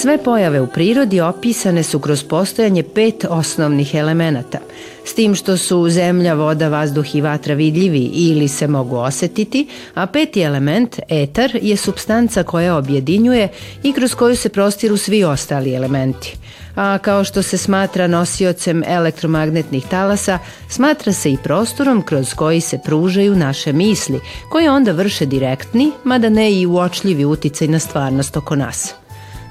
Sve pojave u prirodi opisane su kroz postojanje pet osnovnih elemenata, s tim što su zemlja, voda, vazduh i vatra vidljivi ili se mogu osetiti, a peti element, etar, je substanca koja objedinjuje i kroz koju se prostiru svi ostali elementi. A kao što se smatra nosiocem elektromagnetnih talasa, smatra se i prostorom kroz koji se pružaju naše misli, koje onda vrše direktni, mada ne i uočljivi uticaj na stvarnost oko nas.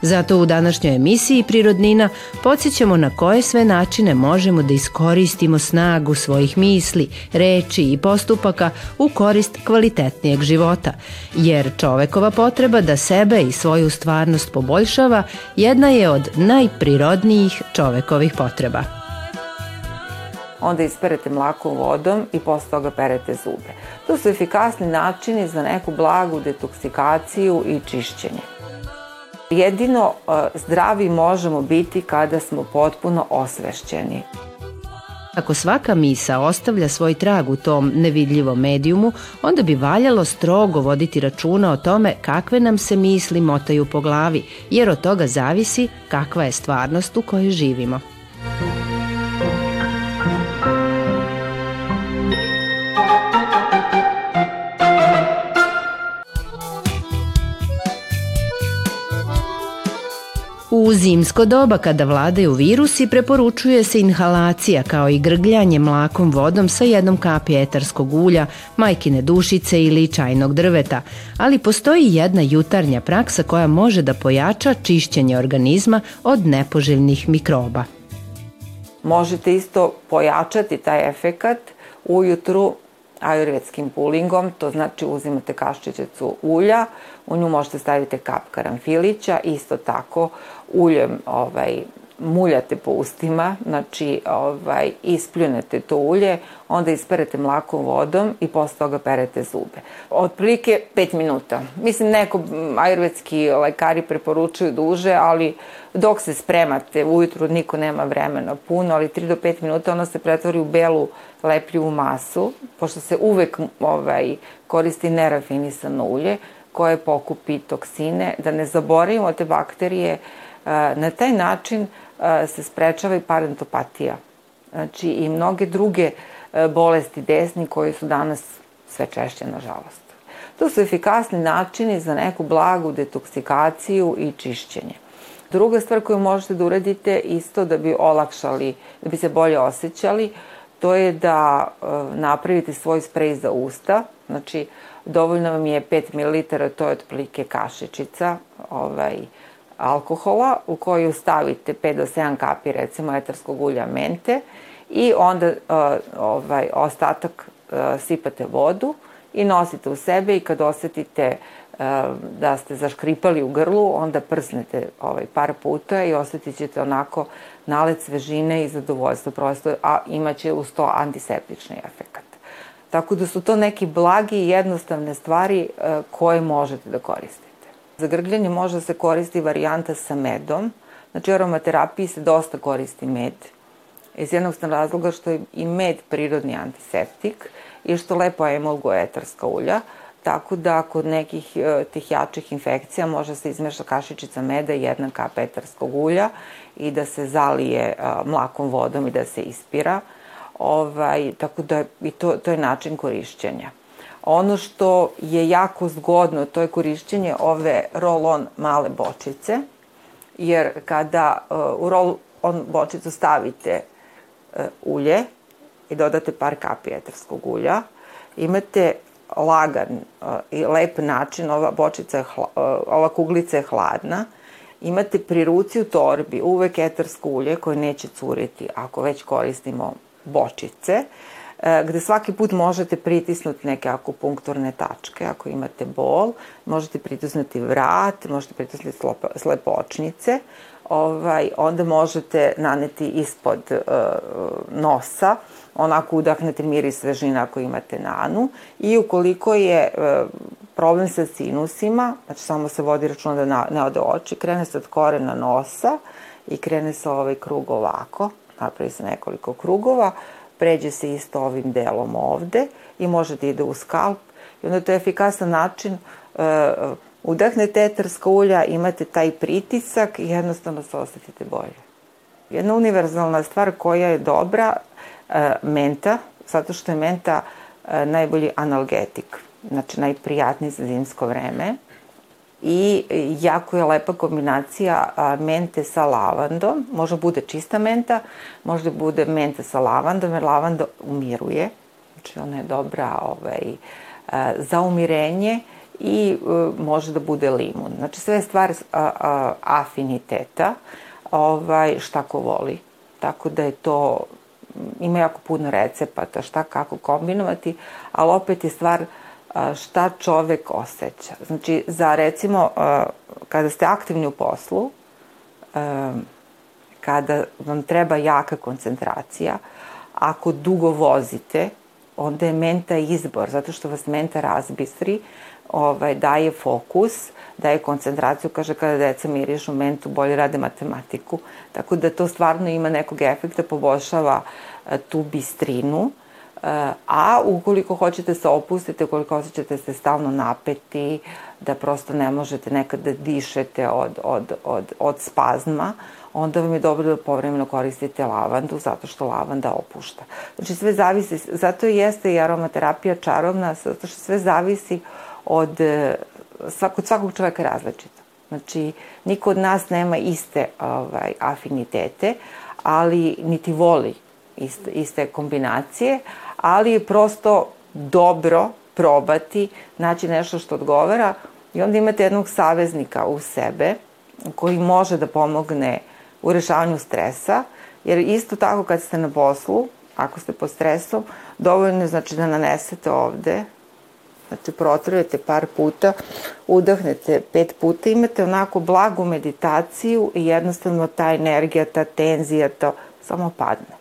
Zato u današnjoj emisiji Prirodnina podsjećamo na koje sve načine možemo da iskoristimo snagu svojih misli, reči i postupaka u korist kvalitetnijeg života, jer čovekova potreba da sebe i svoju stvarnost poboljšava jedna je od najprirodnijih čovekovih potreba. Onda isperete mlakom vodom i posle toga perete zube. To su efikasni načini za neku blagu detoksikaciju i čišćenje. Jedino e, zdravi možemo biti kada smo potpuno osvešćeni. Ako svaka misa ostavlja svoj trag u tom nevidljivom medijumu, onda bi valjalo strogo voditi računa o tome kakve nam se misli motaju po glavi, jer od toga zavisi kakva je stvarnost u kojoj živimo. U zimsko doba kada vladaju virusi preporučuje se inhalacija kao i grgljanje mlakom vodom sa jednom kapi etarskog ulja, majkine dušice ili čajnog drveta, ali postoji jedna jutarnja praksa koja može da pojača čišćenje organizma od nepoželjnih mikroba. Možete isto pojačati taj efekat ujutru ajurvedskim pulingom, to znači uzimate kaščićecu ulja, u nju možete staviti kap karamfilića, isto tako uljem ovaj, muljate po ustima, znači ovaj, ispljunete to ulje, onda isperete mlakom vodom i posle toga perete zube. Otprilike 5 minuta. Mislim, neko ajurvedski lekari preporučuju duže, ali dok se spremate, ujutru niko nema vremena puno, ali 3 do 5 minuta ono se pretvori u belu lepljivu masu, pošto se uvek ovaj, koristi nerafinisano ulje, koje pokupi toksine, da ne zaboravimo te bakterije, na taj način se sprečava i parentopatija. Znači i mnoge druge bolesti desni koje su danas sve češće, nažalost. To su efikasni načini za neku blagu detoksikaciju i čišćenje. Druga stvar koju možete da uradite isto da bi olakšali, da bi se bolje osjećali, to je da napravite svoj sprej za usta. Znači, dovoljno vam je 5 ml, to je otprilike kašičica ovaj, alkohola u koju stavite 5 do 7 kapi recimo etarskog ulja mente i onda uh, ovaj, ostatak uh, sipate vodu i nosite u sebe i kad osetite uh, da ste zaškripali u grlu, onda prsnete ovaj, par puta i osetit ćete onako nalet svežine i zadovoljstva prosto, a imaće uz to antiseptični efekt. Tako da su to neki blagi i jednostavne stvari koje možete da koristite. Za grgljanje može da se koristi varijanta sa medom. Znači, u aromaterapiji se dosta koristi med. Iz jednog sam razloga što je i med prirodni antiseptik i što lepo emulguje etarska ulja. Tako da kod nekih e, tih jačih infekcija može se izmeša kašičica meda i jedna kap etarskog ulja i da se zalije e, mlakom vodom i da se ispira. Ovaj, tako da i to, to je način korišćenja. Ono što je jako zgodno, to je korišćenje ove roll-on male bočice, jer kada uh, u roll-on bočicu stavite uh, ulje i dodate par kapi etarskog ulja, imate lagan uh, i lep način, ova bočica je uh, ova kuglica je hladna, imate pri ruci u torbi uvek etarsko ulje koje neće curiti ako već koristimo bočice, E, gde svaki put možete pritisnuti neke akupunkturne tačke. Ako imate bol, možete pritisnuti vrat, možete pritisnuti slepočnice, ovaj, onda možete naneti ispod uh, nosa, onako udahnete miris svežina ako imate nanu. I ukoliko je uh, problem sa sinusima, znači samo se vodi računa da na, ne ode oči, krene se od korena nosa i krene se ovaj krug ovako, napravi se nekoliko krugova, pređe se isto ovim delom ovde i može da ide u skalp i onda to je efikasan način e, Udahnete etarska ulja, imate taj pritisak i jednostavno se osetite bolje. Jedna univerzalna stvar koja je dobra, e, menta, zato što je menta e, najbolji analgetik, znači najprijatniji za zimsko vreme i jako je lepa kombinacija mente sa lavandom, može bude čista menta, može bude menta sa lavandom, jer lavanda umiruje, znači ona je dobra ovaj, za umirenje i može da bude limun. Znači sve je stvar afiniteta, ovaj, šta ko voli. Tako da je to, ima jako puno recepata šta kako kombinovati, ali opet je stvar šta čovek osjeća. Znači, za recimo, kada ste aktivni u poslu, kada vam treba jaka koncentracija, ako dugo vozite, onda je menta izbor, zato što vas menta razbistri, ovaj, daje fokus, daje koncentraciju, kaže kada deca mirišu mentu, bolje rade matematiku, tako da to stvarno ima nekog efekta, poboljšava tu bistrinu, a ukoliko hoćete se opustite, ukoliko osjećate se stalno napeti, da prosto ne možete nekad da dišete od, od, od, od spazma, onda vam je dobro da povremeno koristite lavandu, zato što lavanda opušta. Znači sve zavisi, zato jeste i aromaterapija čarobna, zato što sve zavisi od, svakog, svakog čoveka različito. Znači, niko od nas nema iste ovaj, afinitete, ali niti voli iste, iste kombinacije, ali je prosto dobro probati, naći nešto što odgovara. I onda imate jednog saveznika u sebe koji može da pomogne u rešavanju stresa, jer isto tako kad ste na poslu, ako ste pod stresom, dovoljno je znači da nanesete ovde, znači protrujete par puta, udahnete pet puta, imate onako blagu meditaciju i jednostavno ta energija, ta tenzija, to samo padne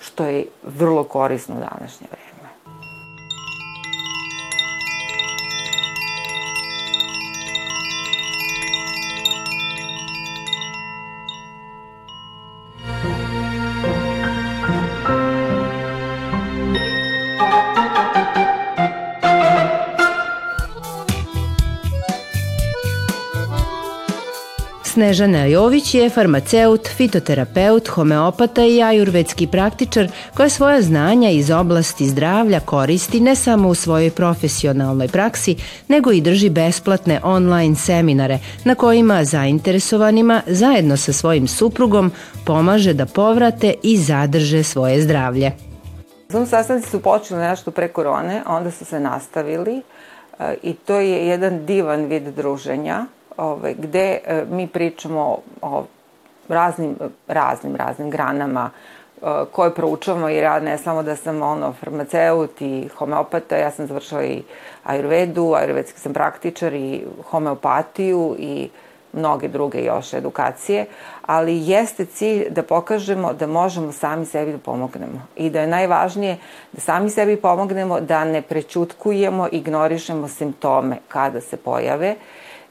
što je vrlo korisno u današnje vreme. Snežana Jović je farmaceut, fitoterapeut, homeopata i ajurvedski praktičar koja svoja znanja iz oblasti zdravlja koristi ne samo u svojoj profesionalnoj praksi, nego i drži besplatne online seminare na kojima zainteresovanima zajedno sa svojim suprugom pomaže da povrate i zadrže svoje zdravlje. Zoom sastanci su počeli nešto pre korone, onda su se nastavili e, i to je jedan divan vid druženja ovaj, gde e, mi pričamo o raznim, raznim, raznim granama e, koje proučavamo jer ja ne samo da sam ono farmaceut i homeopata, ja sam završila i ajurvedu, ajurvedski sam praktičar i homeopatiju i mnoge druge još edukacije, ali jeste cilj da pokažemo da možemo sami sebi da pomognemo i da je najvažnije da sami sebi pomognemo, da ne prečutkujemo, ignorišemo simptome kada se pojave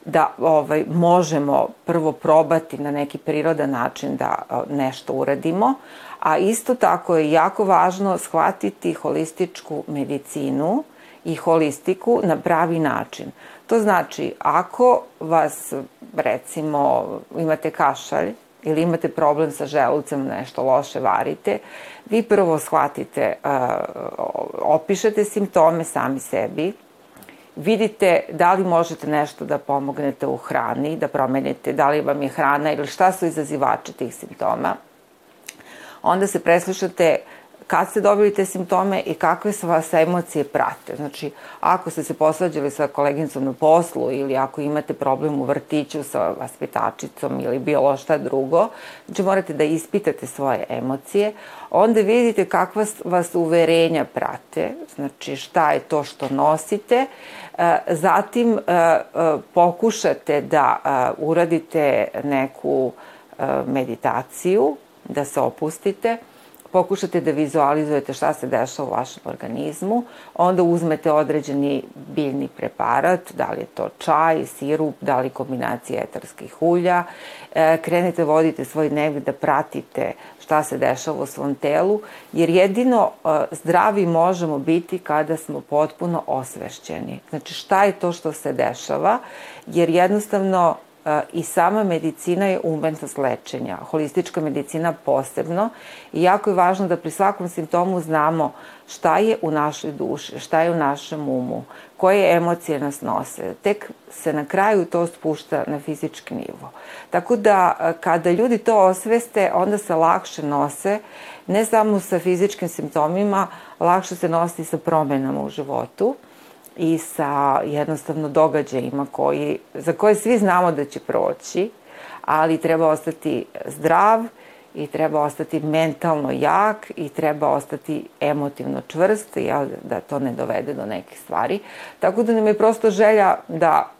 da ovaj, možemo prvo probati na neki prirodan način da nešto uradimo, a isto tako je jako važno shvatiti holističku medicinu i holistiku na pravi način. To znači, ako vas, recimo, imate kašalj ili imate problem sa želucem, nešto loše varite, vi prvo shvatite, opišete simptome sami sebi, vidite da li možete nešto da pomognete u hrani, da promenite da li vam je hrana ili šta su izazivači tih simptoma. Onda se preslušate kad ste dobili te simptome i kakve su vas emocije prate. Znači, ako ste se posvađali sa koleginicom na poslu ili ako imate problem u vrtiću sa vaspitačicom ili bilo šta drugo, znači morate da ispitate svoje emocije, onda vidite kakva vas uverenja prate, znači šta je to što nosite, e, zatim e, e, pokušate da uradite neku meditaciju, da se opustite, pokušate da vizualizujete šta se dešava u vašem organizmu, onda uzmete određeni biljni preparat, da li je to čaj, sirup, da li kombinacija etarskih ulja, e, krenete vodite svoj dnevnik da pratite šta se dešava u svom telu, jer jedino e, zdravi možemo biti kada smo potpuno osvešćeni. Znači šta je to što se dešava, jer jednostavno i sama medicina je umetnost lečenja, holistička medicina posebno i jako je važno da pri svakom simptomu znamo šta je u našoj duši, šta je u našem umu, koje emocije nas nose. Tek se na kraju to spušta na fizički nivo. Tako da kada ljudi to osveste, onda se lakše nose, ne samo sa fizičkim simptomima, lakše se nosi sa promenama u životu i sa jednostavno događajima koji, za koje svi znamo da će proći, ali treba ostati zdrav i treba ostati mentalno jak i treba ostati emotivno čvrst, jel, da to ne dovede do nekih stvari. Tako da nam je prosto želja da,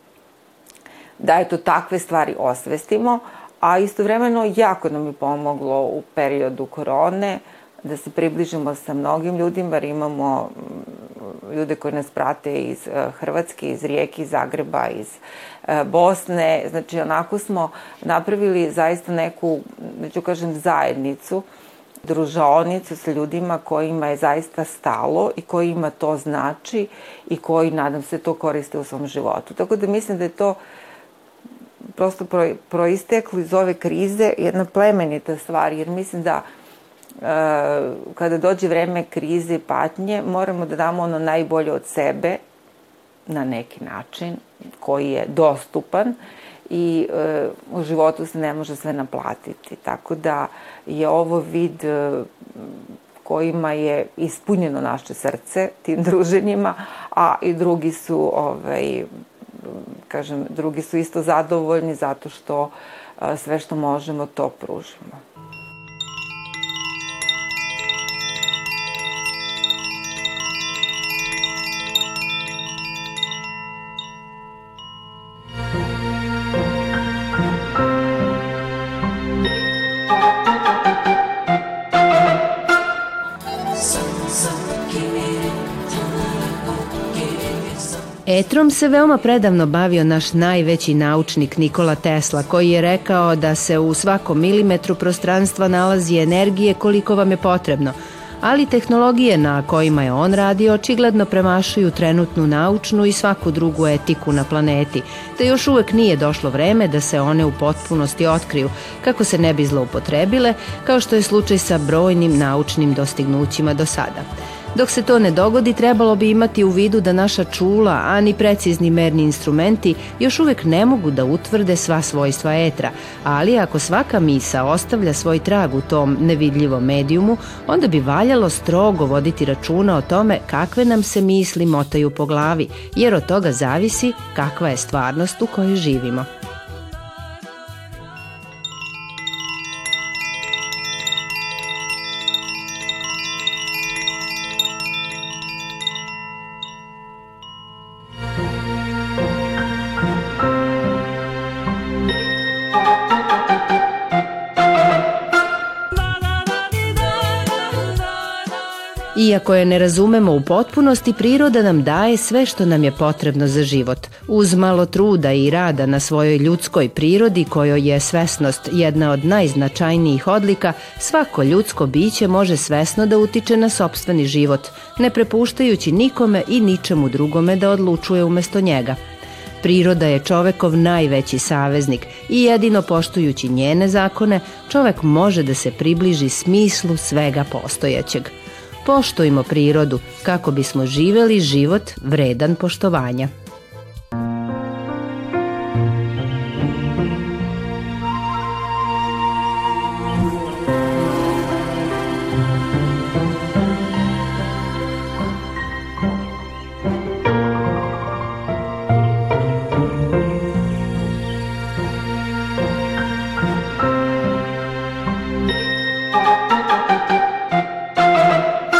da eto takve stvari osvestimo, a istovremeno jako nam je pomoglo u periodu korone, da se približimo sa mnogim ljudima, jer imamo ljude koji nas prate iz e, Hrvatske, iz Rijeke, iz Zagreba, iz e, Bosne. Znači, onako smo napravili zaista neku, da ću kažem, zajednicu, družaonicu sa ljudima kojima je zaista stalo i kojima to znači i koji, nadam se, to koriste u svom životu. Tako da mislim da je to prosto proisteklo iz ove krize jedna plemenita stvar, jer mislim da kada dođe vreme krize i patnje, moramo da damo ono najbolje od sebe na neki način koji je dostupan i e, u životu se ne može sve naplatiti. Tako da je ovo vid e, kojima je ispunjeno naše srce tim druženjima, a i drugi su ovaj, kažem, drugi su isto zadovoljni zato što e, sve što možemo to pružimo. Etrom se veoma predavno bavio naš najveći naučnik Nikola Tesla, koji je rekao da se u svakom milimetru prostranstva nalazi energije koliko vam je potrebno, ali tehnologije na kojima je on radio očigledno premašuju trenutnu naučnu i svaku drugu etiku na planeti, te još uvek nije došlo vreme da se one u potpunosti otkriju, kako se ne bi zloupotrebile, kao što je slučaj sa brojnim naučnim dostignućima do sada. Dok se to ne dogodi, trebalo bi imati u vidu da naša čula, a ni precizni merni instrumenti još uvek ne mogu da utvrde sva svojstva etra, ali ako svaka misa ostavlja svoj trag u tom nevidljivom medijumu, onda bi valjalo strogo voditi računa o tome kakve nam se misli motaju po glavi, jer od toga zavisi kakva je stvarnost u kojoj živimo. Iako je ne razumemo u potpunosti, priroda nam daje sve što nam je potrebno za život. Uz malo truda i rada na svojoj ljudskoj prirodi, kojoj je svesnost jedna od najznačajnijih odlika, svako ljudsko biće može svesno da utiče na sobstveni život, ne prepuštajući nikome i ničemu drugome da odlučuje umesto njega. Priroda je čovekov najveći saveznik i jedino poštujući njene zakone, čovek može da se približi smislu svega postojećeg – Poštujmo prirodu kako bismo živeli život vredan poštovanja.